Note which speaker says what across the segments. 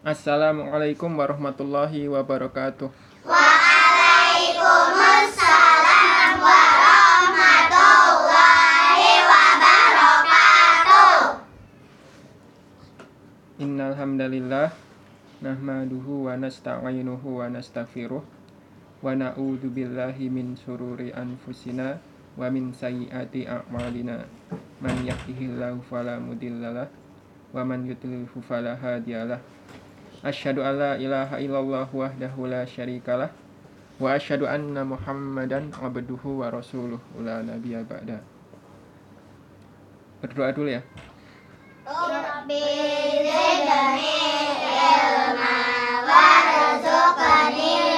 Speaker 1: Assalamualaikum warahmatullahi wabarakatuh.
Speaker 2: Waalaikumsalam warahmatullahi wabarakatuh.
Speaker 1: Innal hamdalillah nahmaduhu wa nasta'inuhu wa nastaghfiruh wa na'udzu billahi min sururi anfusina wa min sayyiati a'malina. Man yahdihillahu fala mudhillalah wa man yudlilhu fala hadiyalah. Asyhadu an la ilaha illallah wahdahu la syarikalah wa asyhadu anna Muhammadan abduhu wa rasuluh la nabiyya ba'da. Berdoa dulu ya.
Speaker 2: Rabbi zidni ilma warzuqni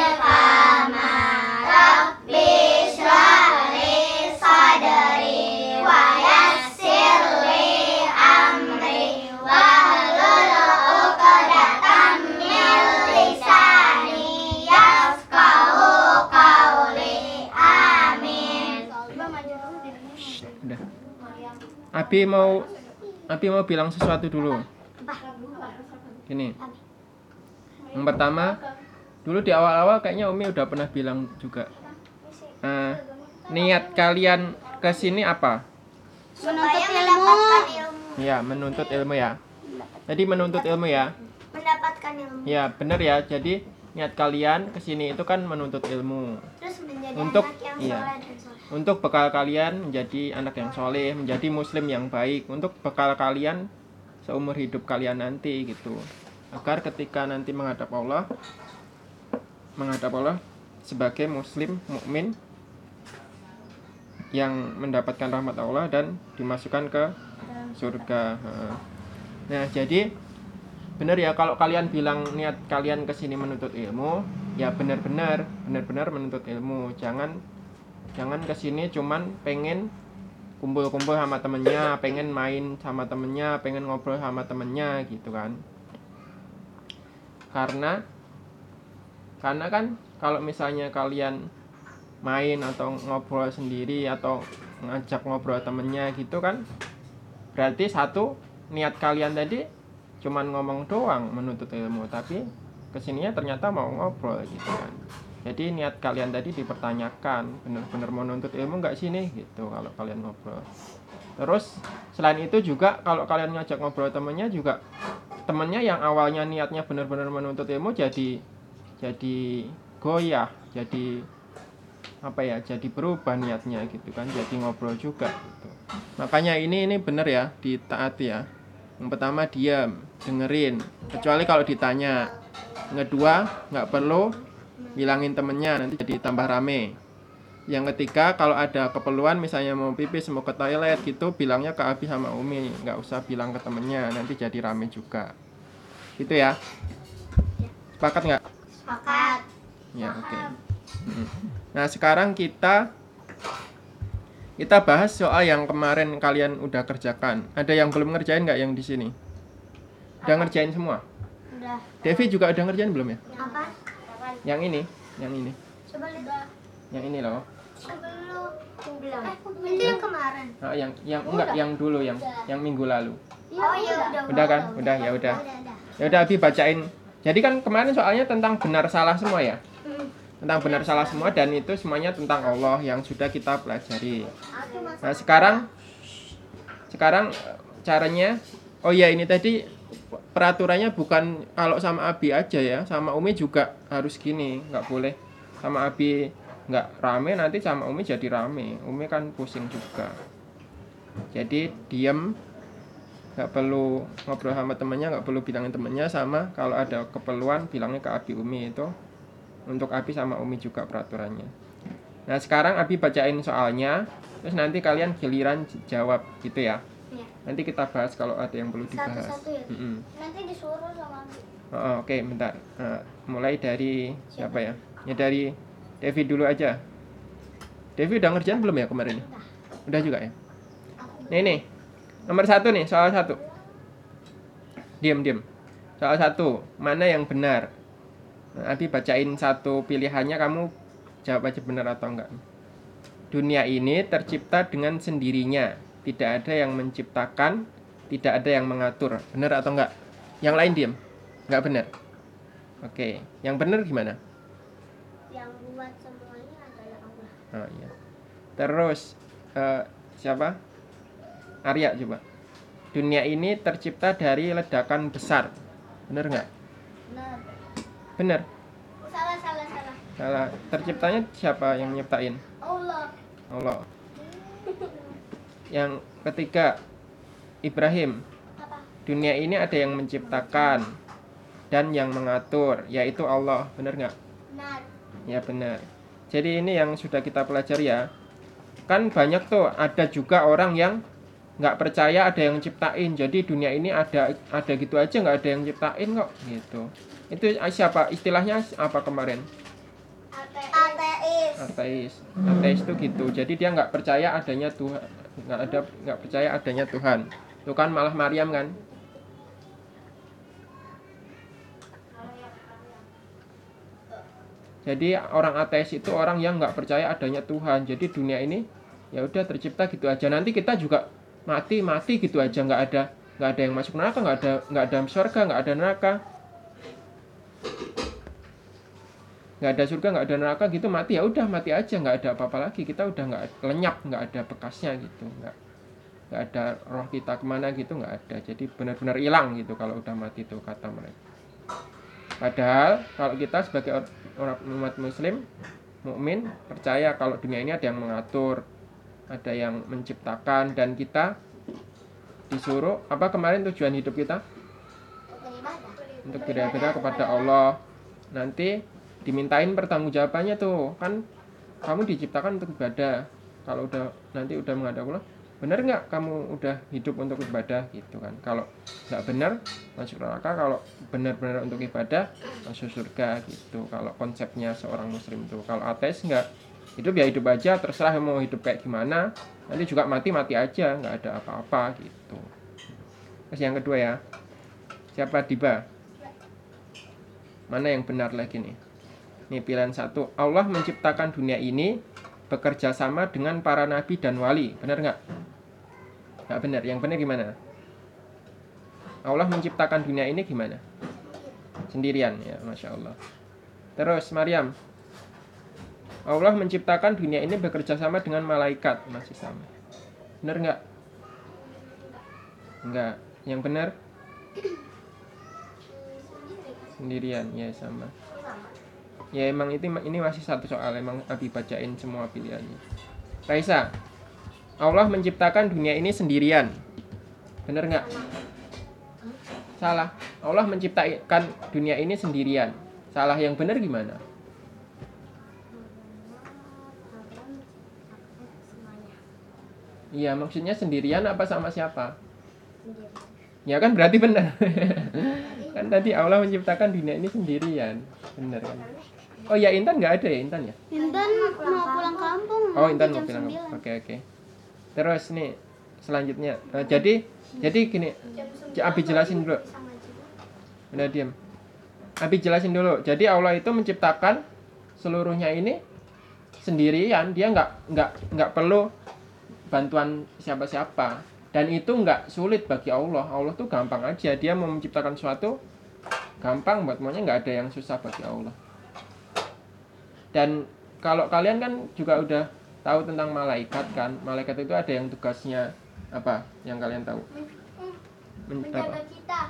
Speaker 1: Abi mau Abi mau bilang sesuatu dulu. Gini. Yang pertama, dulu di awal-awal kayaknya Umi udah pernah bilang juga. Eh, niat kalian ke sini apa?
Speaker 2: Menuntut ilmu.
Speaker 1: Ya, menuntut ilmu ya. Jadi menuntut ilmu ya.
Speaker 2: Mendapatkan ilmu.
Speaker 1: Ya, benar ya. Jadi niat kalian ke sini itu kan menuntut ilmu.
Speaker 2: Terus menjadi
Speaker 1: Untuk-
Speaker 2: anak yang
Speaker 1: iya.
Speaker 2: soleh dan soleh.
Speaker 1: Untuk bekal kalian menjadi anak yang soleh, menjadi muslim yang baik. Untuk bekal kalian seumur hidup kalian nanti gitu. Agar ketika nanti menghadap Allah, menghadap Allah sebagai muslim mukmin yang mendapatkan rahmat Allah dan dimasukkan ke surga. Nah, jadi benar ya kalau kalian bilang niat kalian ke sini menuntut ilmu, ya benar-benar benar-benar menuntut ilmu. Jangan jangan ke sini cuman pengen kumpul-kumpul sama temennya, pengen main sama temennya, pengen ngobrol sama temennya gitu kan. Karena karena kan kalau misalnya kalian main atau ngobrol sendiri atau ngajak ngobrol temennya gitu kan berarti satu niat kalian tadi cuman ngomong doang menuntut ilmu tapi ke sininya ternyata mau ngobrol gitu kan jadi niat kalian tadi dipertanyakan bener-bener mau nuntut ilmu nggak sini gitu kalau kalian ngobrol. Terus selain itu juga kalau kalian ngajak ngobrol temennya juga temennya yang awalnya niatnya bener-bener menuntut ilmu jadi jadi goyah jadi apa ya jadi berubah niatnya gitu kan jadi ngobrol juga gitu. makanya ini ini bener ya ditaati ya. Yang pertama diam dengerin. Kecuali kalau ditanya yang kedua nggak perlu bilangin temennya nanti jadi tambah rame yang ketiga kalau ada keperluan misalnya mau pipis mau ke toilet gitu bilangnya ke Abi sama Umi nggak usah bilang ke temennya nanti jadi rame juga gitu ya sepakat nggak
Speaker 2: Sepakat.
Speaker 1: Ya, oke. Mm. Nah, sekarang kita kita bahas soal yang kemarin kalian udah kerjakan. Ada yang belum ngerjain nggak yang di sini? Udah ngerjain semua?
Speaker 2: Udah.
Speaker 1: Devi juga udah ngerjain belum ya?
Speaker 2: Apa?
Speaker 1: Yang ini, yang ini,
Speaker 2: Coba lihat.
Speaker 1: yang ini loh.
Speaker 2: Sebelum bilang. Itu yang kemarin.
Speaker 1: Nah, yang yang enggak yang dulu yang yang minggu lalu.
Speaker 2: Oh iya udah.
Speaker 1: Udah kan? Udah ya udah.
Speaker 2: Udah, udah.
Speaker 1: Ya udah Abi bacain. Jadi kan kemarin soalnya tentang benar salah semua ya.
Speaker 2: Hmm.
Speaker 1: Tentang benar salah semua dan itu semuanya tentang Allah yang sudah kita pelajari. Nah sekarang sekarang eh, caranya oh ya ini tadi peraturannya bukan kalau sama Abi aja ya. Sama Umi juga harus gini nggak boleh. Sama Abi nggak rame nanti sama Umi jadi rame. Umi kan pusing juga. Jadi diem nggak perlu ngobrol sama temennya nggak perlu bilangin temennya. Sama kalau ada keperluan bilangnya ke Abi Umi itu. Untuk Abi sama Umi juga peraturannya. Nah sekarang Abi bacain soalnya. Terus nanti kalian giliran jawab gitu ya. Nanti kita bahas kalau ada yang perlu dibahas.
Speaker 2: Satu-satu ya?
Speaker 1: Mm-mm.
Speaker 2: Nanti disuruh sama
Speaker 1: Oh, oh, oke bentar. Nah, mulai dari siapa? ya? Ya dari Devi dulu aja. Devi udah ngerjain belum ya kemarin? Udah. Juga ya? Nih nih. Nomor satu nih soal satu. Diam diam. Soal satu mana yang benar? Abi bacain satu pilihannya kamu jawab aja benar atau enggak. Dunia ini tercipta dengan sendirinya tidak ada yang menciptakan tidak ada yang mengatur. Benar atau enggak? Yang lain diam. Nggak benar. Oke yang benar gimana?
Speaker 2: Yang buat semuanya adalah Allah.
Speaker 1: oh iya. Terus eh, siapa? Arya coba. Dunia ini tercipta dari ledakan besar. Benar nggak
Speaker 2: Benar.
Speaker 1: benar.
Speaker 2: Salah, salah, salah.
Speaker 1: salah. Terciptanya siapa yang nyiptain?
Speaker 2: Allah.
Speaker 1: Allah yang ketiga Ibrahim
Speaker 2: Apa?
Speaker 1: dunia ini ada yang menciptakan dan yang mengatur yaitu Allah. Benar nggak?
Speaker 2: Benar.
Speaker 1: ya benar. Jadi ini yang sudah kita pelajari ya. Kan banyak tuh ada juga orang yang nggak percaya ada yang ciptain. Jadi dunia ini ada ada gitu aja nggak ada yang ciptain kok. Gitu. Itu siapa? Istilahnya apa kemarin?
Speaker 2: Ateis.
Speaker 1: ateis. Ateis itu gitu. Jadi dia nggak percaya adanya Tuhan nggak ada nggak percaya adanya Tuhan. Itu kan malah Maryam kan? Jadi orang ateis itu orang yang nggak percaya adanya Tuhan. Jadi dunia ini ya udah tercipta gitu aja. Nanti kita juga mati mati gitu aja. Nggak ada nggak ada yang masuk neraka nggak ada nggak ada surga nggak ada neraka nggak ada surga nggak ada neraka gitu mati ya udah mati aja nggak ada apa-apa lagi. Kita udah nggak lenyap nggak ada bekasnya gitu nggak nggak ada roh kita ke mana gitu nggak ada. Jadi benar-benar hilang gitu kalau udah mati tuh kata mereka. Padahal kalau kita sebagai or- orang umat muslim mukmin percaya kalau dunia ini ada yang mengatur ada yang menciptakan dan kita disuruh apa kemarin tujuan hidup kita? Untuk beribadah kepada Allah. Nanti dimintain pertanggungjawabannya tuh. Kan kamu diciptakan untuk ibadah. Kalau udah nanti udah menghadap Allah benar nggak kamu udah hidup untuk ibadah gitu kan? Kalau nggak benar masuk neraka. Kalau benar-benar untuk ibadah masuk surga gitu. Kalau konsepnya seorang muslim tuh. Kalau ateis nggak hidup ya hidup aja terserah mau hidup kayak gimana. Nanti juga mati mati aja nggak ada apa-apa gitu. Terus yang kedua ya siapa Diba mana yang benar lagi nih ini pilihan satu Allah menciptakan dunia ini bekerja sama dengan para nabi dan wali. Benar nggak? Nggak benar. Yang benar gimana? Allah menciptakan dunia ini gimana? Sendirian ya masya Allah. Terus Maryam. Allah menciptakan dunia ini bekerja sama dengan malaikat. Masih sama. Benar nggak? Nggak. Yang benar? Sendirian. Ya sama ya emang itu ini masih satu soal emang Abi bacain semua pilihannya. Raisa Allah menciptakan dunia ini sendirian. Bener nggak? Salah. Allah menciptakan dunia ini sendirian. Salah yang benar gimana? Iya maksudnya sendirian apa sama siapa? Ya kan berarti benar kan tadi Allah menciptakan dunia ini sendirian. Benar kan oh ya Intan nggak ada ya Intan ya
Speaker 2: Intan mau pulang kampung.
Speaker 1: Oh Intan mau bilang
Speaker 2: 9.
Speaker 1: Oke oke. Terus nih selanjutnya. Eh, jadi jadi gini. Abi jelasin dulu. Udah diam. Abi jelasin dulu. Jadi Allah itu menciptakan seluruhnya ini sendirian. Dia nggak nggak nggak perlu bantuan siapa-siapa. Dan itu nggak sulit bagi Allah. Allah tuh gampang aja. Dia mau menciptakan suatu gampang buat maunya nggak ada yang susah bagi Allah. Dan kalau kalian kan juga udah tahu tentang malaikat kan malaikat itu ada yang tugasnya apa? Yang kalian tahu? Men- apa?
Speaker 2: Menjaga kita.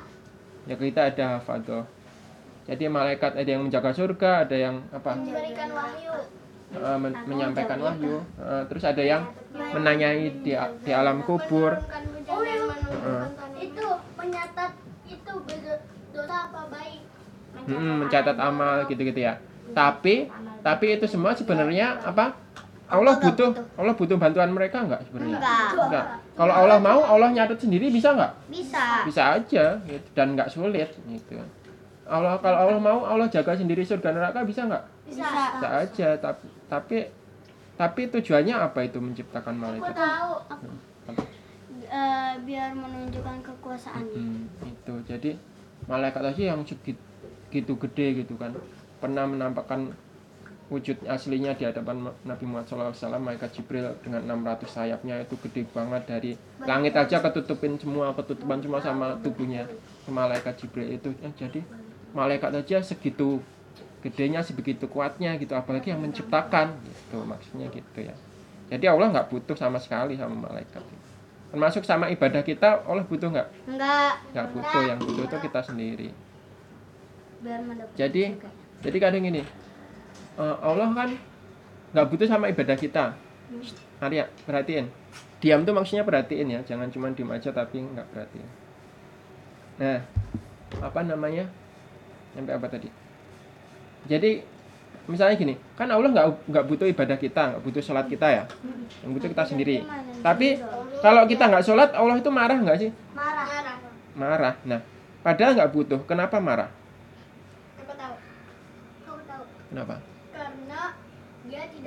Speaker 1: ya kita ada hafadoh jadi malaikat ada yang menjaga surga ada yang apa?
Speaker 2: Memberikan wahyu.
Speaker 1: eh, men- menyampaikan wahyu. Eh, terus ada yang menanyai di, di alam kubur.
Speaker 2: tanah. Itu menyatat itu dosa apa baik.
Speaker 1: Mm, mencatat amal gitu-gitu ya. Tapi tapi itu semua sebenarnya apa Allah butuh Allah butuh bantuan mereka nggak sebenarnya
Speaker 2: Enggak.
Speaker 1: Nggak. kalau Allah mau Allah nyatet sendiri bisa nggak
Speaker 2: Bisa.
Speaker 1: bisa aja gitu, dan nggak sulit gitu Allah kalau Allah mau Allah jaga sendiri surga neraka bisa nggak
Speaker 2: Bisa.
Speaker 1: bisa aja tapi tapi tapi tujuannya apa itu menciptakan
Speaker 2: Aku
Speaker 1: malaikat
Speaker 2: tahu.
Speaker 1: Apa?
Speaker 2: Eh, biar menunjukkan kekuasaannya.
Speaker 1: Hmm, itu jadi malaikat aja yang segitu gitu gede gitu kan pernah menampakkan wujud aslinya di hadapan Nabi Muhammad SAW malaikat Jibril dengan 600 sayapnya itu gede banget dari langit aja ketutupin semua ketutupan semua sama tubuhnya malaikat Jibril itu. Eh, jadi malaikat aja segitu gedenya sebegitu kuatnya gitu apalagi yang menciptakan gitu maksudnya gitu ya. Jadi Allah nggak butuh sama sekali sama malaikat. Termasuk sama ibadah kita Allah butuh nggak?
Speaker 2: Enggak.
Speaker 1: nggak butuh yang butuh itu kita sendiri. Jadi- jadi kadang gini eh, Allah kan nggak butuh sama ibadah kita. Arya perhatiin. Diam tuh maksudnya perhatiin ya jangan cuma diem aja tapi nggak perhatiin. Nah apa namanya? Sampai apa tadi? Jadi misalnya gini kan Allah nggak nggak butuh ibadah kita nggak butuh sholat kita ya? Yang butuh kita sendiri. Tapi kalau kita nggak sholat Allah itu marah nggak sih?
Speaker 2: Marah. Marah.
Speaker 1: marah nah padahal nggak butuh kenapa marah? Kenapa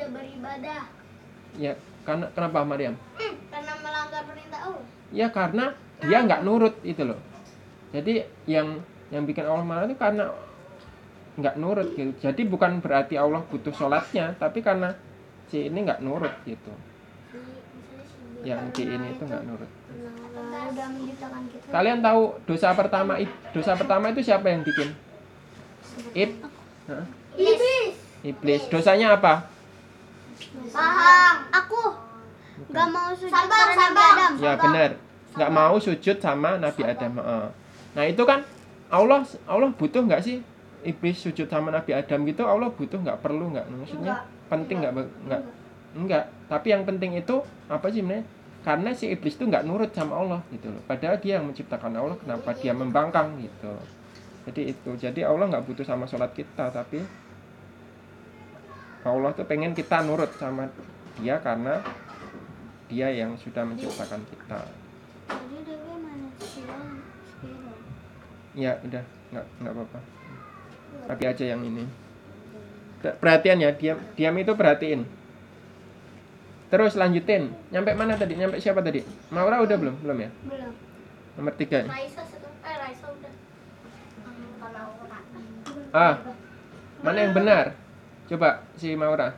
Speaker 2: tidak beribadah.
Speaker 1: ya karena kenapa Maryam
Speaker 2: Hmm, karena melanggar perintah Allah.
Speaker 1: ya karena dia nggak nurut itu loh. Jadi yang yang bikin Allah marah itu karena nggak nurut gitu. Jadi bukan berarti Allah butuh sholatnya tapi karena si ini nggak nurut gitu. Yang si ini itu nggak nurut. Kalian tahu dosa pertama dosa pertama itu siapa yang bikin? Ib?
Speaker 2: Iblis.
Speaker 1: iblis. Dosanya apa
Speaker 2: Paham. Aku nggak mau sujud sabar, sabar. Adam.
Speaker 1: ya benar. Nggak mau sujud sama Nabi Adam Heeh. nah itu kan Allah Allah butuh nggak sih iblis sujud sama Nabi Adam gitu? Allah butuh nggak? Perlu nggak? Maksudnya penting nggak? Nggak enggak. Tapi yang penting itu apa sih sebenarnya? Karena si iblis itu nggak nurut sama Allah gitu loh. Padahal dia yang menciptakan Allah kenapa dia membangkang gitu? Jadi itu. Jadi Allah nggak butuh sama sholat kita tapi Allah tuh pengen kita nurut sama dia karena dia yang sudah menciptakan kita. Ya udah. Nggak nggak apa-apa. Tapi aja yang ini. Perhatian ya diam diam itu perhatiin. Terus lanjutin. Nyampe mana tadi? Nyampe siapa tadi? Maura udah belum? Belum ya?
Speaker 2: Belum.
Speaker 1: nomor tiga
Speaker 2: Raisa satu. Eh Raisa udah. Kalau
Speaker 1: ah. Mana yang benar coba si Maura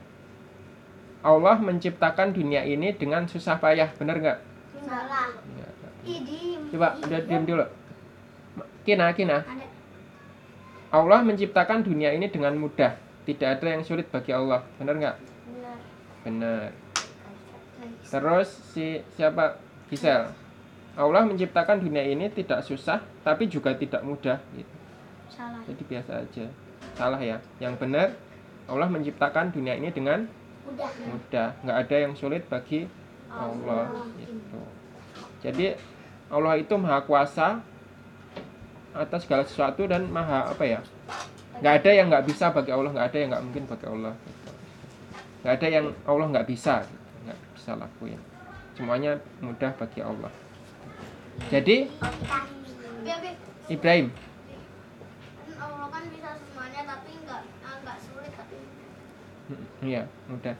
Speaker 1: Allah menciptakan dunia ini dengan susah payah benar nggak
Speaker 2: salah.
Speaker 1: Ya.
Speaker 2: Idi.
Speaker 1: coba udah diam dulu Kina Kina. Allah menciptakan dunia ini dengan mudah tidak ada yang sulit bagi Allah benar nggak
Speaker 2: Benar.
Speaker 1: benar Terus si siapa Gisel? Allah menciptakan dunia ini tidak susah tapi juga tidak mudah gitu.
Speaker 2: Salah.
Speaker 1: Jadi biasa aja. Salah ya. Yang benar Allah menciptakan dunia ini dengan
Speaker 2: Udah.
Speaker 1: mudah. nggak ada yang sulit bagi Allah gitu. Jadi Allah itu maha kuasa atas segala sesuatu dan maha apa ya? nggak ada yang nggak bisa bagi Allah, nggak ada yang nggak mungkin bagi Allah. Gitu. Nggak ada yang Allah nggak bisa, gitu. nggak bisa lakuin. Semuanya mudah bagi Allah. Jadi. Ibrahim,
Speaker 2: Allah kan bisa semuanya tapi nggak nggak sulit tapi
Speaker 1: Iya, mudah.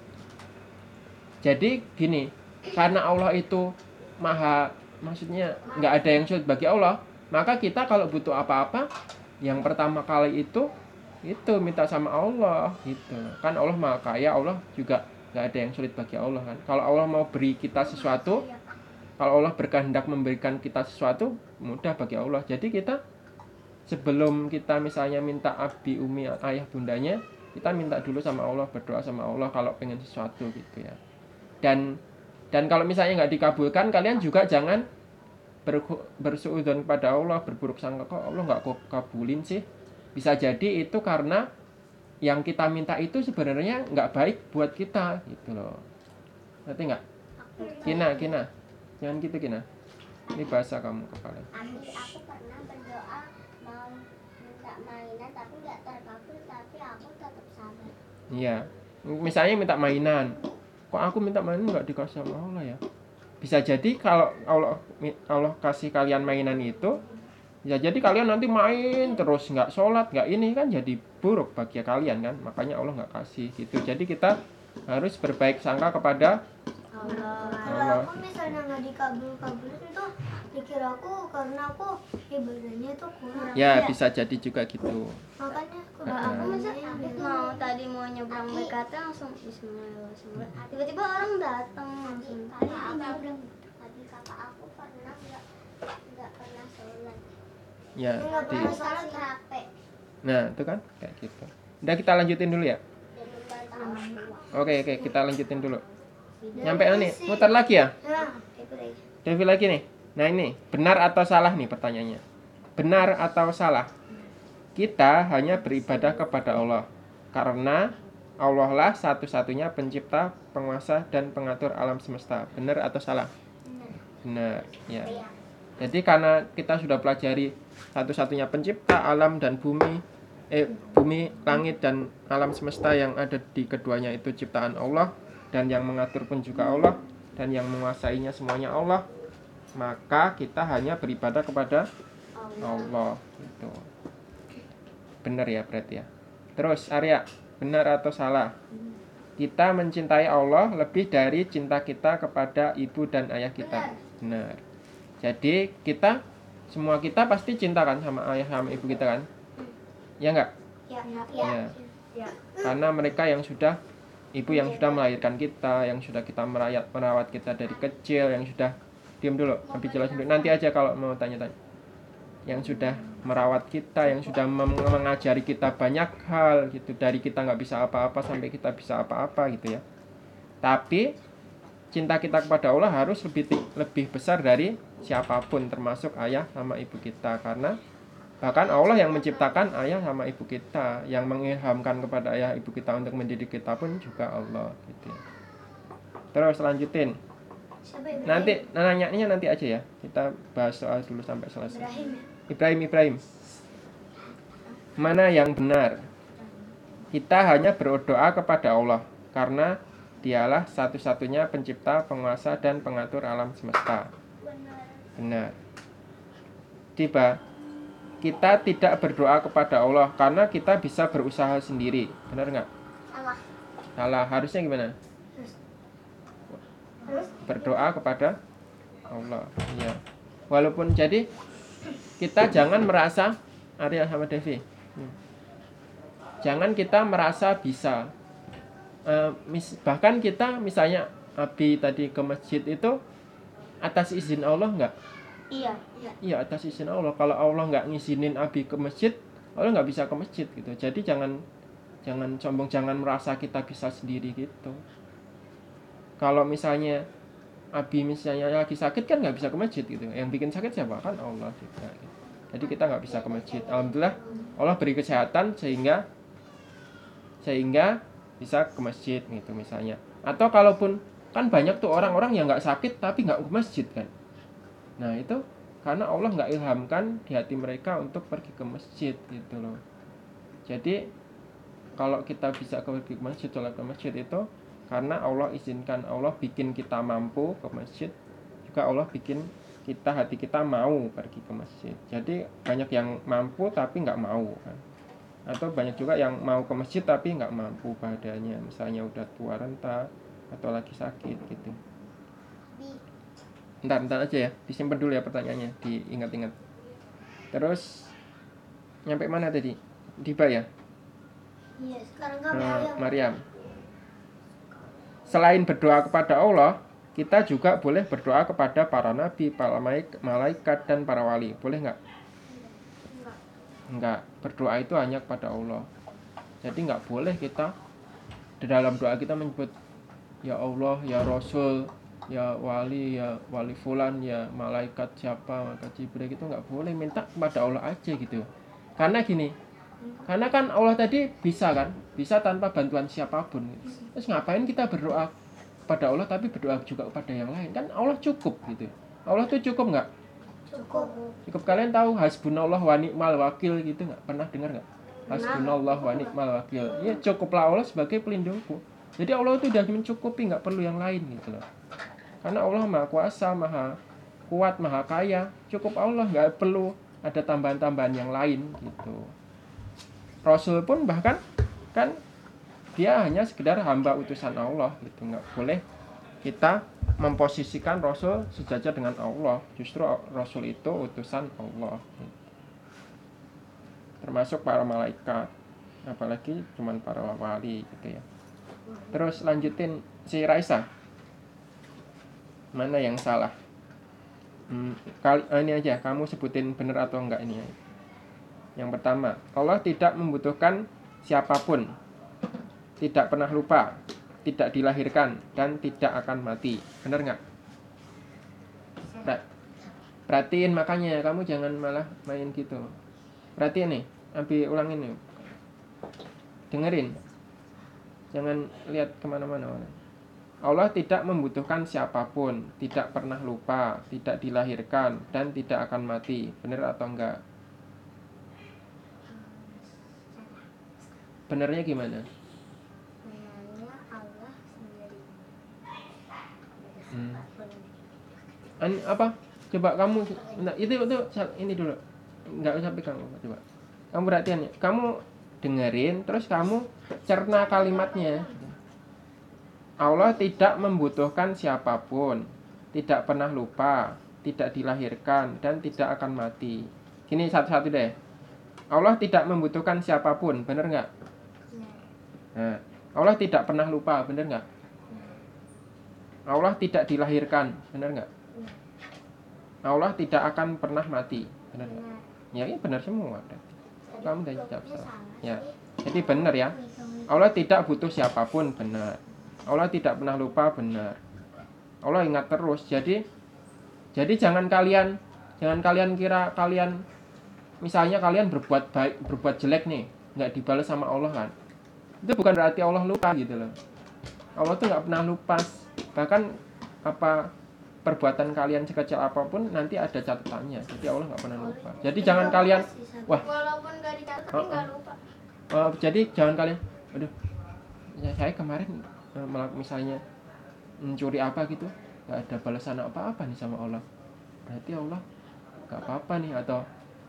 Speaker 1: Jadi gini, karena Allah itu maha, maksudnya nggak ada yang sulit bagi Allah, maka kita kalau butuh apa-apa, yang pertama kali itu itu minta sama Allah gitu. Kan Allah maha kaya, Allah juga nggak ada yang sulit bagi Allah kan. Kalau Allah mau beri kita sesuatu, kalau Allah berkehendak memberikan kita sesuatu, mudah bagi Allah. Jadi kita sebelum kita misalnya minta abi umi ayah bundanya, kita minta dulu sama Allah berdoa sama Allah kalau pengen sesuatu gitu ya. Dan dan kalau misalnya nggak dikabulkan kalian juga jangan berhu- bersuudzon kepada Allah berburuk sangka kok Allah nggak kok kabulin sih? Bisa jadi itu karena yang kita minta itu sebenarnya nggak baik buat kita gitu loh. Ngerti nggak? Kina Kina. Jangan gitu Kina. Ini bahasa kamu kepala
Speaker 2: aku pernah berdoa mau minta mainan tapi nggak terkabul tapi aku tetap sabar
Speaker 1: Iya. Misalnya minta mainan. Kok aku minta mainan nggak dikasih sama Allah ya? Bisa jadi kalau Allah Allah kasih kalian mainan itu, ya jadi kalian nanti main terus nggak sholat nggak ini kan jadi buruk bagi kalian kan. Makanya Allah nggak kasih gitu. Jadi kita harus berbaik sangka kepada
Speaker 2: Allah
Speaker 1: Allah.
Speaker 2: kalau aku misalnya nggak dikabul-kabulin itu pikir aku karena aku ibadahnya itu kurang
Speaker 1: ya bisa jadi juga gitu.
Speaker 2: makanya aku
Speaker 1: Nah,
Speaker 2: aku
Speaker 1: aku
Speaker 2: masa mau tadi mau nyebrang BKT langsung Bismillah Bismillah tiba-tiba orang datang langsung. Tadi tadi kakak aku pernah nggak nggak pernah sholat.
Speaker 1: Ya
Speaker 2: nggak
Speaker 1: di
Speaker 2: pernah sholat HP
Speaker 1: nah itu kan kayak gitu. Udah kita lanjutin dulu ya? Oke oke kita lanjutin dulu. Nyampe nih? Muter lagi ya?
Speaker 2: Nah.
Speaker 1: Devi lagi nih nah ini benar atau salah nih pertanyaannya benar atau salah kita hanya beribadah kepada Allah karena Allah lah satu-satunya pencipta, penguasa, dan pengatur alam semesta. Benar atau salah? Benar, ya. Jadi karena kita sudah pelajari satu-satunya pencipta alam dan bumi, eh bumi, langit dan alam semesta yang ada di keduanya itu ciptaan Allah dan yang mengatur pun juga Allah dan yang menguasainya semuanya Allah, maka kita hanya beribadah kepada Allah gitu. Benar ya berarti ya. Terus Arya, benar atau salah? Kita mencintai Allah lebih dari cinta kita kepada ibu dan ayah kita. Benar. Jadi kita semua kita pasti cinta kan sama ayah sama ibu kita kan? Ya enggak?
Speaker 2: Ya, ya,
Speaker 1: Ya.
Speaker 2: ya.
Speaker 1: Karena mereka yang sudah ibu yang sudah melahirkan kita, yang sudah kita merayat merawat kita dari kecil, yang sudah diam dulu, lebih jelas dulu. Nanti aja kalau mau tanya-tanya. Yang sudah merawat kita, yang sudah mengajari kita banyak hal gitu dari kita nggak bisa apa-apa sampai kita bisa apa-apa gitu ya. Tapi cinta kita kepada Allah harus lebih lebih besar dari siapa pun termasuk ayah sama ibu kita karena Bahkan Allah yang menciptakan ayah sama ibu kita, yang mengilhamkan kepada ayah ibu kita untuk mendidik kita pun juga Allah gitu. ya. Terus lanjutin. Nanti nanyanya nanti aja ya. Kita bahas soal dulu sampai selesai.
Speaker 2: Ibrahim ya?
Speaker 1: Ibrahim Ibrahim. Mana yang benar? Kita hanya berdoa kepada Allah karena Dialah satu-satunya pencipta, penguasa dan pengatur alam semesta. Benar. Tiba, kita tidak berdoa kepada Allah karena kita bisa berusaha sendiri. Benar nggak?
Speaker 2: Salah.
Speaker 1: Salah. Harusnya gimana? Berdoa kepada Allah. Iya. Walaupun jadi kita jangan merasa Arya sama Devi. Hmm. Jangan kita merasa bisa. Eh, mis- bahkan kita misalnya Abi tadi ke masjid itu atas izin Allah nggak?
Speaker 2: Iya. Iya.
Speaker 1: Iya atas izin Allah. Kalau Allah nggak ngizinin Abi ke masjid, Allah nggak bisa ke masjid gitu. Jadi jangan jangan sombong, jangan merasa kita bisa sendiri gitu. Kalau misalnya Abi misalnya lagi sakit kan nggak bisa ke masjid gitu. Yang bikin sakit siapa kan Allah juga. gitu. Jadi kita nggak bisa ke masjid. Alhamdulillah Allah beri kesehatan sehingga sehingga bisa ke masjid gitu misalnya. Atau kalaupun kan banyak tuh orang-orang yang nggak sakit tapi nggak ke masjid kan. Nah itu karena Allah nggak ilhamkan di hati mereka untuk pergi ke masjid gitu loh. Jadi kalau kita bisa ke masjid, sholat ke masjid itu karena Allah izinkan Allah bikin kita mampu ke masjid, juga Allah bikin kita hati kita mau pergi ke masjid. Jadi banyak yang mampu tapi nggak mau kan. Atau banyak juga yang mau ke masjid tapi nggak mampu badannya, misalnya udah tua renta atau lagi sakit gitu. Ntar, ntar aja ya, disimpan dulu ya pertanyaannya, diingat-ingat. Terus nyampe mana tadi? Diba ya?
Speaker 2: Iya. Sekarang. Maryam.
Speaker 1: Selain berdoa kepada Allah, kita juga boleh berdoa kepada para nabi, para malaik- malaikat dan para wali. Boleh nggak?
Speaker 2: Enggak.
Speaker 1: Berdoa itu hanya kepada Allah. Jadi nggak boleh kita di dalam doa kita menyebut ya Allah, ya Rasul, ya wali, ya wali fulan, ya malaikat siapa, malaikat Jibril itu nggak boleh minta kepada Allah aja gitu. Karena gini, karena kan Allah tadi bisa kan, bisa tanpa bantuan siapa pun. Terus ngapain kita berdoa kepada Allah tapi berdoa juga kepada yang lain? Kan Allah cukup gitu. Allah tuh cukup nggak?
Speaker 2: Cukup.
Speaker 1: Cukup kalian tahu hasbunallah wa ni'mal wakil gitu nggak? Pernah dengar nggak? Hasbunallah wa ni'mal wakil. Ya cukuplah Allah sebagai pelindungku. Jadi Allah itu udah mencukupi nggak perlu yang lain gitu loh. Karena Allah maha kuasa, maha kuat, maha kaya. Cukup Allah nggak perlu ada tambahan-tambahan yang lain gitu. Rasul pun bahkan kan dia hanya sekedar hamba utusan Allah gitu. Nggak boleh kita memposisikan Rasul sejajar dengan Allah. Justru Rasul itu utusan Allah gitu. termasuk para malaikat. Apalagi cuman para wali gitu ya. Terus lanjutin si Raisa. Mana yang salah? Hmm, kali ini aja kamu sebutin bener atau enggak ini Yang pertama, Allah tidak membutuhkan siapa pun, tidak pernah lupa, tidak dilahirkan, dan tidak akan mati. Benar nggak? Per- Perhatiin makanya kamu jangan malah main gitu. Perhatiin nih, ambil ulangin nih. Dengerin. Jangan lihat ke mana-mana. Allah tidak membutuhkan siapa pun, tidak pernah lupa, tidak dilahirkan, dan tidak akan mati. Benar atau enggak? Benernya gimana?
Speaker 2: Benarnya Allah sendiri.
Speaker 1: Hmm. An- apa? Coba kamu nah, itu itu ini dulu. Enggak usah pegang coba. Kamu perhatian ya. Kamu dengerin terus kamu cerna kalimatnya. Allah tidak membutuhkan siapa pun, tidak pernah lupa, tidak dilahirkan dan tidak akan mati. Gini satu-satu deh. Allah tidak membutuhkan siapa pun, bener nggak? Nah, Allah tidak pernah lupa, bener nggak? Allah tidak dilahirkan, bener nggak? Allah tidak akan pernah mati, bener nggak? Ya, ini benar semua. Kamu udah jawab salah. Ya, jadi benar ya. Allah tidak butuh siapa pun, benar. Allah tidak pernah lupa, benar. Allah ingat terus. Jadi, jadi jangan kalian, jangan kalian kira kalian, misalnya kalian berbuat baik, berbuat jelek nih, nggak dibalas sama Allah kan? Itu bukan berarti Allah lupa gitu loh. Allah tuh nggak pernah lupa. Bahkan apa perbuatan kalian sekecil apa pun nanti ada catatannya. Jadi Allah nggak pernah lupa. Jadi jangan kalian Wah.
Speaker 2: Walaupun gak dicatat
Speaker 1: Oh,
Speaker 2: nggak lupa.
Speaker 1: Oh, jadi jangan kalian, aduh, ya, saya kemarin eh, misalnya mencuri apa gitu, nggak ada balasan apa-apa nih sama Allah. Berarti Allah nggak apa-apa nih atau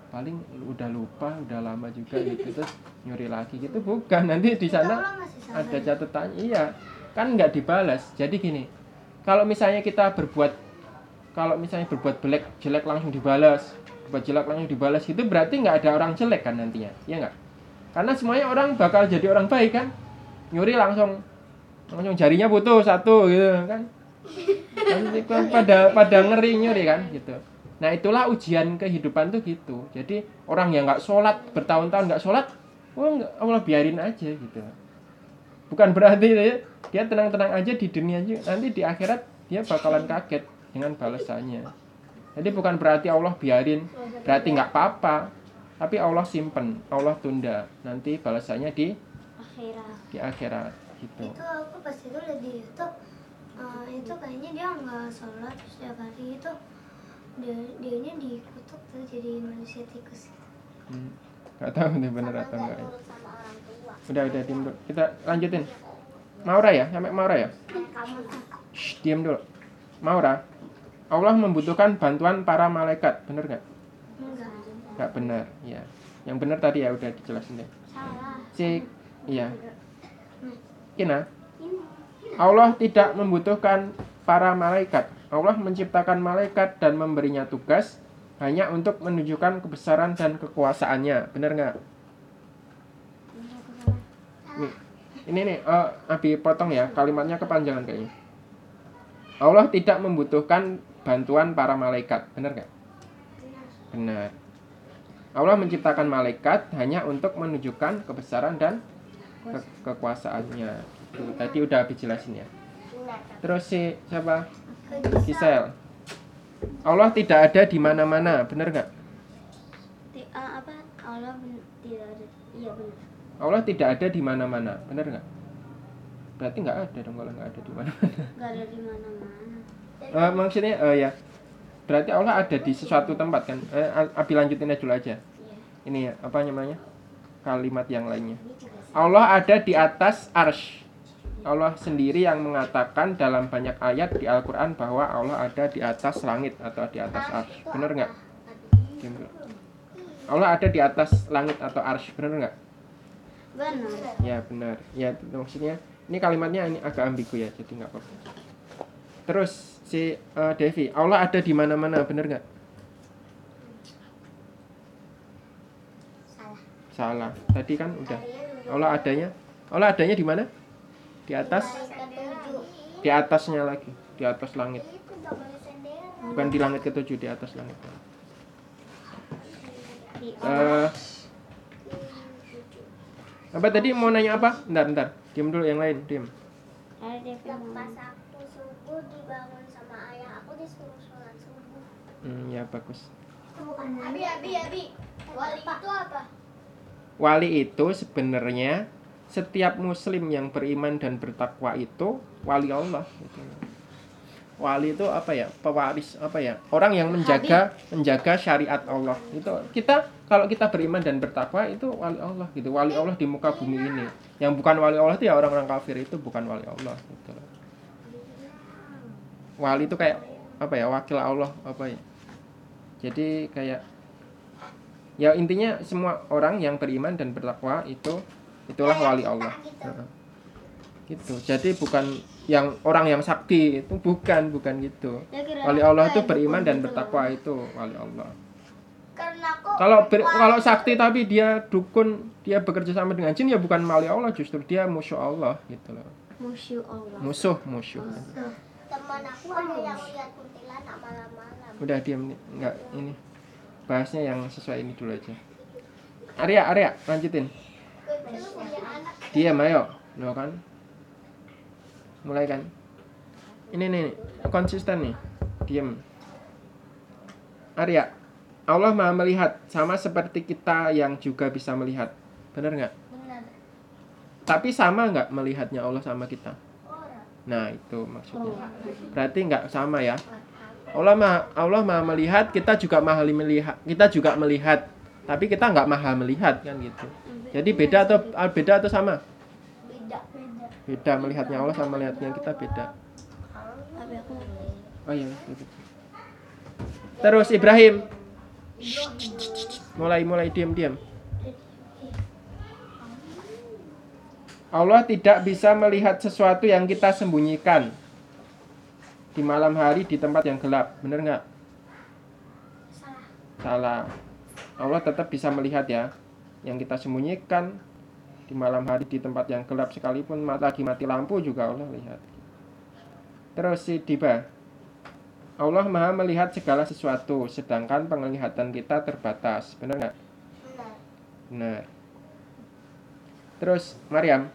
Speaker 1: paling udah lupa, udah lama juga gitu terus nyuri lagi gitu. Bukan nanti di sana ada catatannya. Iya kan nggak dibalas. Jadi gini kalau misalnya kita berbuat kalau misalnya berbuat jelek jelek langsung dibalas. Berbuat jelek langsung dibalas itu berarti nggak ada orang jelek kan nantinya ya nggak? Karena semuanya orang bakal jadi orang baik kan? Nyuri langsung langsung jarinya putus satu gitu kan? Nanti kan pada pada ngeri nyuri kan gitu nah itulah ujian kehidupan tuh gitu. Jadi orang yang nggak sholat bertahun-tahun nggak sholat oh nggak Allah biarin aja gitu. Bukan berarti dia, tenang-tenang aja di dunia juga nanti di akhirat dia bakalan kaget dengan balasannya. Jadi bukan berarti Allah biarin berarti nggak apa-apa. Tapi Allah simpen Allah tunda nanti balasannya di
Speaker 2: Akhirat.
Speaker 1: di akhirat gitu.
Speaker 2: Itu aku pas itu lihat di YouTube eh, itu kayaknya dia nggak sholat setiap hari itu dia dianya dikutuk tuh jadi manusia tikus.
Speaker 1: Hmm. nggak tahu nih bener atau enggak ya.
Speaker 2: sama
Speaker 1: udah udah diem dulu. Kita lanjutin. Maura ya sampai Maura ya? Shh, diem dulu. Maura Allah membutuhkan bantuan para malaikat. Bener nggak?
Speaker 2: Enggak.
Speaker 1: Nggak benar ya yang benar tadi ya udah dijelasin deh.
Speaker 2: Salah.
Speaker 1: cek iya. Kina Allah tidak membutuhkan para malaikat. Allah menciptakan malaikat dan memberinya tugas hanya untuk menunjukkan kebesaran dan kekuasaannya. Benar nggak? Nih, ini nih eh, Abi potong ya kalimatnya kepanjangan kayaknya. Allah tidak membutuhkan bantuan para malaikat. Benar nggak? Benar. Allah menciptakan malaikat hanya untuk menunjukkan kebesaran dan ke- kekuasaannya. Tadi udah Abi jelasin ya terus si siapa? Gisel Allah tidak ada di mana-mana benar nggak?
Speaker 2: Ti- apa? Allah ben- tidak ada. Iya benar.
Speaker 1: Allah tidak ada di mana-mana benar nggak? Berarti nggak ada dong kalau nggak ada di mana-mana.
Speaker 2: Nggak ada di mana-mana.
Speaker 1: Eh, maksudnya eh, ya. Berarti Allah ada di sesuatu tempat kan? Eh, Abi lanjutin aja dulu aja.
Speaker 2: Iya.
Speaker 1: Ini ya apa namanya? Kalimat yang lainnya. Allah ada di atas arsh Allah sendiri yang mengatakan dalam banyak ayat di Al-Quran bahwa Allah ada di atas langit atau di atas arsh. Bener nggak. Allah ada di atas langit atau arsh bener nggak?
Speaker 2: Benar.
Speaker 1: Ya benar. Ya maksudnya ini kalimatnya ini agak ambigu ya jadi nggak apa-apa. Terus si eh, Devi Allah ada di mana-mana bener nggak?
Speaker 2: Salah.
Speaker 1: Salah. Tadi kan udah. Allah adanya? Allah adanya di mana di atas di atasnya lagi di atas langit bukan di langit ketujuh di atas langit
Speaker 2: di
Speaker 1: eh Apa tadi mau nanya apa? Bentar, bentar. Diam dulu yang lain, diam.
Speaker 2: Ada DP
Speaker 3: Pas aku subuh dibangun sama ayah aku disuruh sholat subuh.
Speaker 1: Hmm, ya bagus.
Speaker 3: Abi, abi, abi. Wali itu apa?
Speaker 1: Wali itu sebenarnya setiap muslim yang beriman dan bertakwa itu wali Allah gitu. Wali itu apa ya? Pewaris apa ya? Orang yang menjaga menjaga syariat Allah. Itu kita kalau kita beriman dan bertakwa itu wali Allah gitu. Wali Allah di muka bumi ini. Yang bukan wali Allah itu ya orang-orang kafir itu bukan wali Allah gitu. Wali itu kayak apa ya? Wakil Allah apa ya? Jadi kayak ya intinya semua orang yang beriman dan bertakwa itu itulah wali Allah. Heeh. gitu. Jadi bukan yang orang yang sakti itu bukan bukan gitu. Wali Allah itu beriman dan bertakwa itu wali Allah. Kalau ber- kalau sakti tapi dia dukun dia bekerja sama dengan jin ya bukan wali Allah justru dia musuh Allah gitu loh.
Speaker 2: Musuh Allah.
Speaker 1: musuh musuh.
Speaker 3: Teman aku ada yang lihat kuntilanak malam-malam.
Speaker 1: udah diam nih nggak ini. Bahasnya yang sesuai ini dulu aja. Arya Arya lanjutin. Diam ayo. Lo kan? Mulai kan? Ini nih konsisten nih. Diam. Arya Allah maha melihat sama seperti kita yang juga bisa melihat. Benar nggak?
Speaker 3: Benar.
Speaker 1: tapi sama nggak melihatnya Allah sama kita? Nah itu maksudnya. Berarti nggak sama ya? Allah maha Allah maha melihat kita juga maha melihat kita juga melihat. Tapi kita nggak maha melihat kan gitu jadi beda atau ah, beda atau sama
Speaker 3: Beda. Beda.
Speaker 1: melihatnya Allah sama melihatnya kita beda oh iya betul. terus Ibrahim mulai mulai diam diam Allah tidak bisa melihat sesuatu yang kita sembunyikan di malam hari di tempat yang gelap bener nggak
Speaker 3: Salah.
Speaker 1: salah Allah tetap bisa melihat ya yang kita sembunyikan di malam hari di tempat yang gelap sekalipun mata lagi mati lampu juga Allah lihat terus si Diba Allah maha melihat segala sesuatu sedangkan penglihatan kita terbatas benar nggak
Speaker 3: Benar.
Speaker 1: benar terus Maryam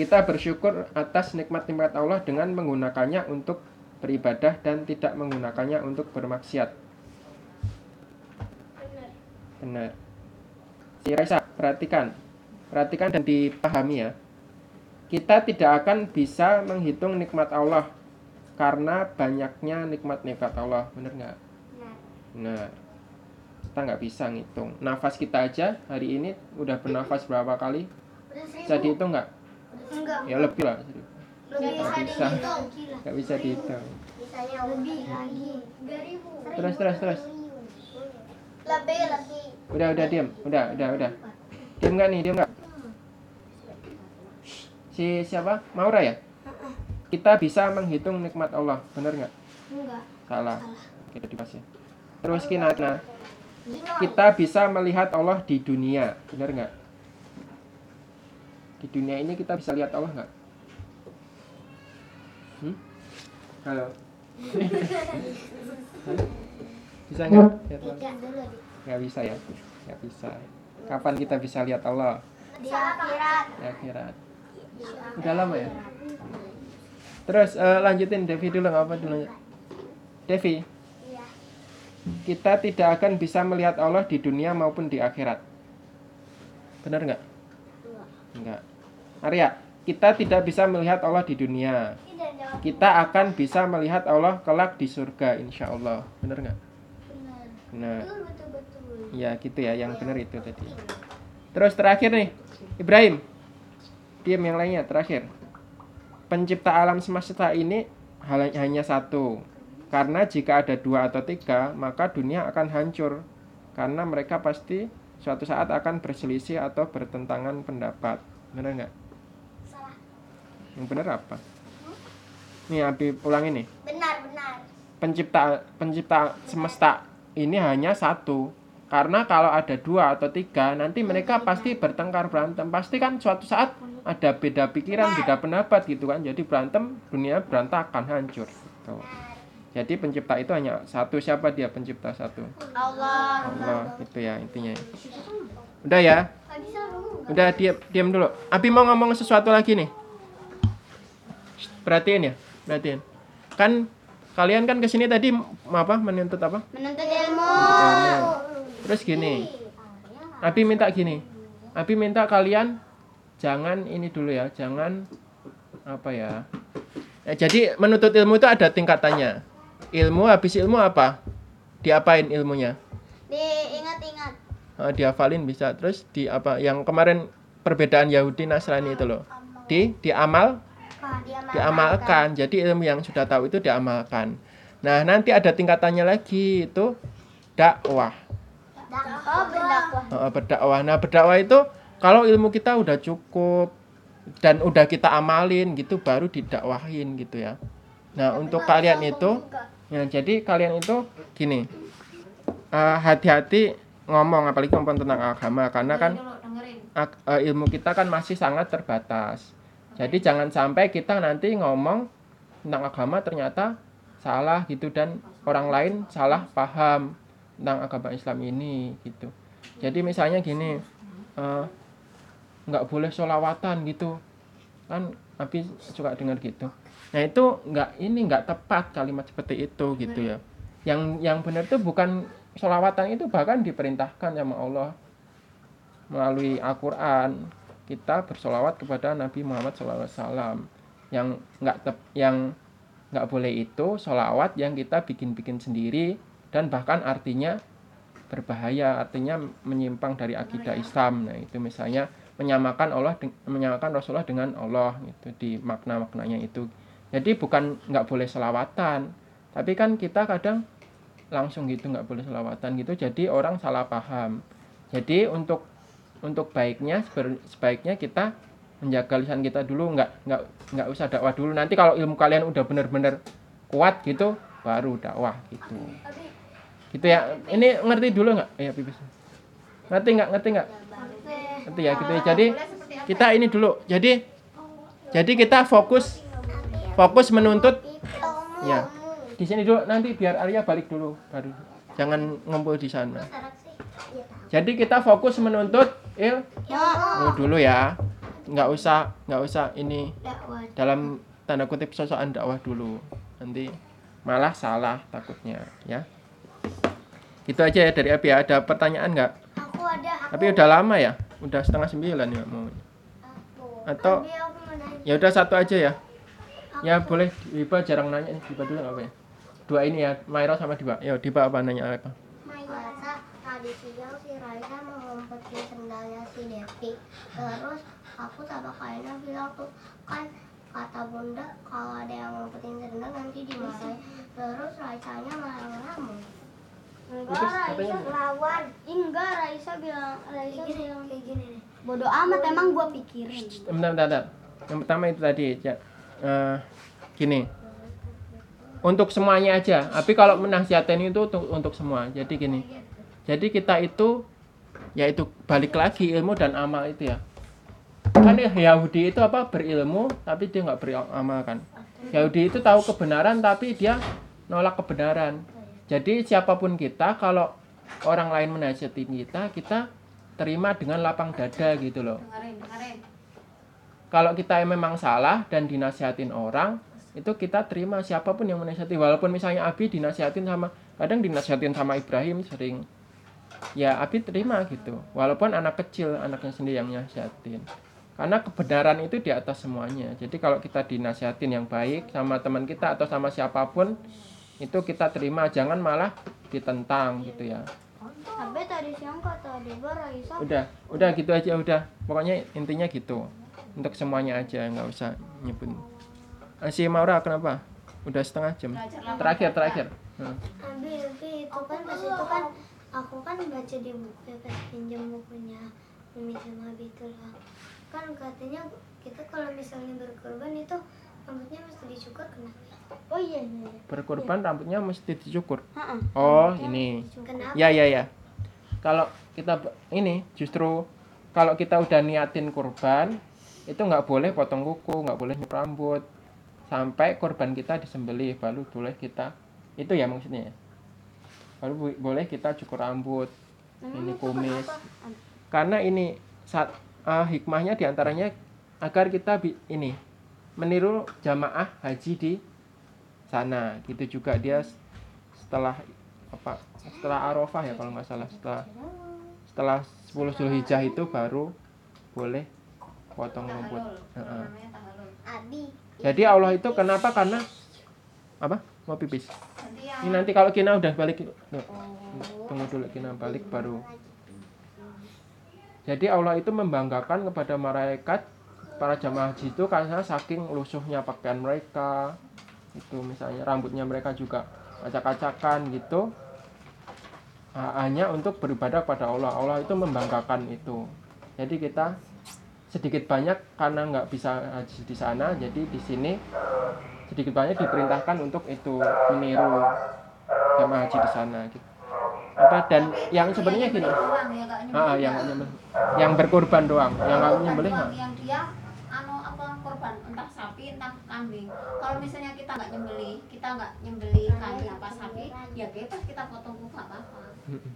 Speaker 1: kita bersyukur atas nikmat-nikmat Allah dengan menggunakannya untuk beribadah dan tidak menggunakannya untuk bermaksiat
Speaker 3: Benar.
Speaker 1: Benar. Si Raisa, perhatikan. Perhatikan dan dipahami ya. Kita tidak akan bisa menghitung nikmat Allah karena banyaknya nikmat-nikmat Allah. Benar nggak?
Speaker 3: Benar.
Speaker 1: Kita nggak bisa ngitung. Nafas kita aja hari ini udah bernafas berapa kali? Bisa
Speaker 3: seribu.
Speaker 1: dihitung nggak?
Speaker 3: Enggak.
Speaker 1: Ya lebih lah. Nggak bisa.
Speaker 3: dihitung.
Speaker 1: Nggak bisa dihitung.
Speaker 3: Bisanya lebih lagi. Tiga ribu.
Speaker 1: Terus, terus, terus.
Speaker 3: Lebih, lebih.
Speaker 1: Udah, udah diam. Udah, udah, udah. Diam nggak nih? Diam nggak? Si siapa? Maura ya? Kita bisa menghitung nikmat Allah, benar nggak?
Speaker 2: enggak.
Speaker 1: Salah. Kita dikasih. Terus Kinatna, kita bisa melihat Allah di dunia, benar nggak? Di dunia ini kita bisa lihat Allah nggak? Hmm? Halo. Bisa nggak? Lihat Allah? Nggak bisa ya? Nggak bisa. Kapan kita bisa lihat Allah?
Speaker 3: Di akhirat.
Speaker 1: Di akhirat. Udah lama ya? Terus eh, lanjutin Devi dulu nggak apa dulu. Devi,
Speaker 3: Iya.
Speaker 1: kita tidak akan bisa melihat Allah di dunia maupun di akhirat. Benar nggak? Enggak. Arya, kita tidak bisa melihat Allah di dunia. Kita akan bisa melihat Allah kelak di surga, insya Allah. Benar nggak?
Speaker 3: Benar.
Speaker 1: Ya gitu ya, yang benar itu tadi. Terus terakhir nih, Ibrahim. Diam yang lainnya terakhir. Pencipta alam semesta ini hanya satu. Karena jika ada dua atau tiga, maka dunia akan hancur. Karena mereka pasti suatu saat akan berselisih atau bertentangan pendapat. Benar nggak?
Speaker 3: Salah.
Speaker 1: Yang benar apa? Nih, Abi ulang ini.
Speaker 3: Benar, benar.
Speaker 1: Pencipta pencipta semesta ini hanya satu. Karena kalau ada dua atau tiga, nanti mereka pasti bertengkar berantem. Pasti kan suatu saat ada beda pikiran, beda pendapat gitu kan. Jadi berantem, dunia berantakan, hancur. Gitu. Jadi pencipta itu hanya satu. Siapa dia pencipta satu?
Speaker 3: Allah.
Speaker 1: Allah. Itu ya intinya. Udah ya? Udah diam diam dulu. Abi mau ngomong sesuatu lagi nih. Perhatiin ya, perhatiin. Kan kalian kan ke sini tadi apa menuntut apa?
Speaker 2: Menuntut ilmu.
Speaker 1: Ilmu. Terus gini. Abi minta gini. Abi minta kalian jangan ini dulu ya, jangan apa ya? Eh, jadi menuntut ilmu itu ada tingkatannya. Ilmu habis ilmu apa? Diapain ilmunya?
Speaker 2: Diingat-ingat.
Speaker 1: Eh, dihafalin bisa. Terus di apa? Yang kemarin perbedaan Yahudi Nasrani itu loh. Di diamal diamalkan. Jadi ilmu yang sudah tahu itu diamalkan. Nah, nanti ada tingkatannya lagi itu dakwah.
Speaker 2: Oh, berdakwah.
Speaker 1: Heeh, berdakwah. Nah, berdakwah itu kalau ilmu kita udah cukup dan udah kita amalin gitu baru didakwahin gitu ya. Nah, untuk kalian itu ya jadi kalian itu gini. eh, hati-hati ngomong apalagi ngomong tentang agama karena kan eh, ilmu kita kan masih sangat terbatas. Jadi jangan sampai kita nanti ngomong tentang agama ternyata salah gitu dan orang lain salah paham tentang agama Islam ini gitu. Jadi misalnya gini, eh, nggak boleh sholawatan gitu, kan Abi suka dengar gitu. Nah itu nggak ini nggak tepat kalimat seperti itu gitu ya. Yang yang benar itu bukan sholawatan itu bahkan diperintahkan sama Allah melalui Al-Quran kita bersolawat kepada Nabi Muhammad SAW yang nggak tep- yang nggak boleh itu solawat yang kita bikin-bikin sendiri dan bahkan artinya berbahaya artinya menyimpang dari akidah Islam. Nah itu misalnya menyamakan Allah menyamakan Rasulullah dengan Allah itu di makna maknanya itu. Jadi bukan nggak boleh selawatan tapi kan kita kadang langsung gitu nggak boleh selawatan gitu. Jadi orang salah paham. Jadi untuk untuk baiknya sebaiknya kita menjaga lisan kita dulu nggak nggak nggak usah dakwah dulu. Nanti kalau ilmu kalian udah bener-bener kuat gitu baru dakwah gitu gitu ya. Ini ngerti dulu nggak? Ya pipis. Ngerti nggak? Ngerti nggak? Ngerti ya gitu ya. Jadi kita ini dulu. Jadi jadi kita fokus fokus menuntut. Ya. Di sini dulu nanti biar Arya balik dulu baru. Jangan ngumpul di sana. Jadi kita fokus menuntut ilmu dulu ya. Nggak usah nggak usah ini dalam tanda kutip sosokan dakwah dulu. Nanti malah salah takutnya ya gitu aja ya dari Abi. Ada pertanyaan nggak?
Speaker 3: Aku ada.
Speaker 1: tapi udah lama ya? Udah setengah sembilan ya mau atau
Speaker 3: aku nanya.
Speaker 1: ya udah satu aja ya. Ya boleh. Diba jarang nanya nih Diba dulu nggak apa ya? Dua ini ya Mairo sama Diba ya Diba apa nanya apa?
Speaker 3: Tadi siang si Raisa mau ngumpetin sendalnya si Devi. Terus aku sama Kaina bilang tuh kan kata bunda kalau ada yang ngumpetin sendal nanti dimarahin. Terus Raisanya malah ngelamun
Speaker 2: Enggak, Raisa lawan. Enggak, Raisa bilang, Raisa
Speaker 3: Kayak gini,
Speaker 2: bilang
Speaker 3: kayak gini nih.
Speaker 2: Bodoh amat emang gua pikirin.
Speaker 1: bentar, bentar, bentar. yang pertama itu tadi ya eh, gini. Untuk semuanya aja. Tapi kalau menasihatin itu untuk, untuk semua. Jadi gini. Jadi kita itu yaitu balik lagi ilmu dan amal itu ya. Kan ya Yahudi itu apa berilmu tapi dia nggak beramal kan. Yahudi itu tahu kebenaran tapi dia nolak kebenaran jadi siapa pun kita kalau orang lain menasihatin kita kita terima dengan lapang dada gitu loh. Kalau kita memang salah dan dinasihatin orang itu kita terima siapa pun yang menasihati. Walaupun misalnya Abi dinasihatin sama kadang dinasihatin sama Ibrahim sering. Ya Abi terima gitu. Walaupun anak kecil anaknya sendiri yang nasihatin karena kebenaran itu di atas semuanya. Jadi kalau kita dinasihatin yang baik sama teman kita atau sama siapa pun itu kita terima jangan malah ditentang gitu ya.
Speaker 2: Tapi tadi siang kata Deba Raisa
Speaker 1: udah udah gitu aja udah. Pokoknya intinya gitu. Untuk semuanya aja nggak usah nyebut. Eh, si Maura kenapa? Udah setengah jam. Terakhir terakhir. Hmm.
Speaker 3: Abi, Abi itu kan pas itu kan aku kan baca di buku ya pas pinjam bukunya Umi sama Abi itu lah. Kan katanya kita kalau misalnya berkorban itu rambutnya mesti dicukur kenapa?
Speaker 2: Oh iya iya. iya.
Speaker 1: berkorban rambutnya mesti dicukur
Speaker 2: Heeh.
Speaker 1: oh ini
Speaker 3: Kenapa?
Speaker 1: ya ya ya kalau kita ini justru kalau kita udah niatin kurban itu nggak boleh potong kuku nggak boleh nyukur rambut sampai korban kita disembelih baru boleh kita itu ya maksudnya ya? baru bu- boleh kita cukur rambut
Speaker 2: Memang
Speaker 1: ini kumis karena ini saat eh, hikmahnya di antaranya agar kita bi- ini meniru jamaah haji di sana. Gitu juga dia setelah apa setelah arafah ya kalau nggak salah. Setelah setelah 10 Zulhijjah itu baru boleh potong rumput
Speaker 3: Abi.
Speaker 1: jadi Allah itu kenapa? Karena apa? Mau pipis? Ini nanti kalau Kina udah balik
Speaker 4: oh
Speaker 1: tunggu dulu Kina balik baru. Jadi Allah itu membanggakan kepada malaikat para jamaah haji itu karena saking lusuhnya pakaian mereka itu misalnya rambutnya mereka juga acak-acakan gitu. Hanya untuk beribadah pada Allah. Allah itu membanggakan itu. Jadi kita sedikit banyak karena nggak bisa haji di sana jadi di sini sedikit banyak diperintahkan untuk itu meniru jamaah haji di sana gitu. Apa dan yang sebenarnya gini.
Speaker 4: ya
Speaker 1: ah, yang yang berkorban doang. Yang nggak nyembelih
Speaker 4: yang dia anu apa korban entah sapi entah kambing. Kalau misalnya kita nggak nyembelih kita nggak nyembelih kambing apa sapi ya bebas kita potong kuku nggak apa-apa.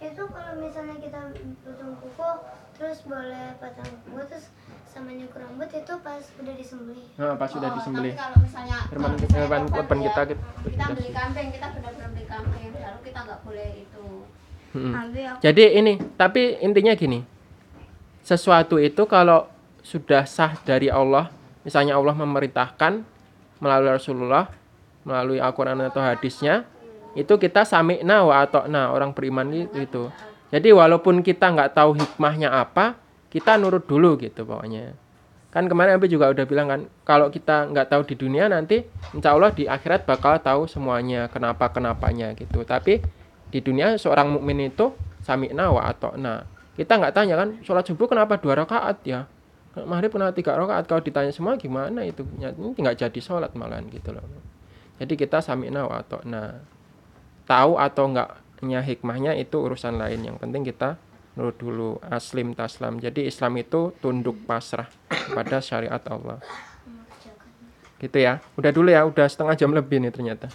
Speaker 3: Itu kalau misalnya kita potong kuku, terus boleh potong kuku, terus sama nyukur rambut itu pas udah disembelih.
Speaker 1: nah, pas sudah
Speaker 4: Oh,
Speaker 1: disembelih.
Speaker 4: tapi kalau misalnya kalau misalnya ya,
Speaker 1: kita gitu.
Speaker 4: kita beli kambing kita benar-benar beli kambing lalu kita nggak boleh itu.
Speaker 2: Aku
Speaker 1: Jadi ini, tapi intinya gini. Sesuatu itu kalau sudah sah dari Allah, misalnya Allah memerintahkan melalui Rasulullah, melalui Al-Qur'an atau hadisnya, itu kita sami'na wa atokna orang beriman itu. Jadi walaupun kita nggak tahu hikmahnya apa, kita nurut dulu gitu pokoknya. Kan kemarin Abi juga udah bilang kan, kalau kita nggak tahu di dunia nanti, insya Allah di akhirat bakal tahu semuanya, kenapa kenapanya gitu. Tapi di dunia seorang mukmin itu sami'na wa atokna. Kita nggak tanya kan, sholat subuh kenapa dua rakaat ya? Maghrib kenapa tiga rakaat? Kalau ditanya semua gimana itu? Ini nggak jadi sholat malahan gitu loh. Jadi kita sami'na wa atokna. Tahu atau enggaknya hikmahnya itu urusan lain. Yang penting kita nurut dulu aslim taslam. Jadi Islam itu tunduk pasrah kepada syariat Allah. Gitu ya. Udah dulu ya, udah setengah jam lebih nih ternyata.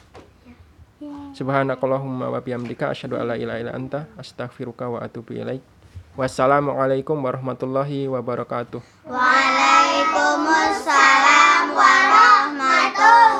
Speaker 1: Subhanakallahumma wa bihamdika asyhadu an la ilaha illa anta astaghfiruka wa atubu ilaik. Wassalamualaikum warahmatullahi wabarakatuh.
Speaker 3: Waalaikumsalam warahmatullahi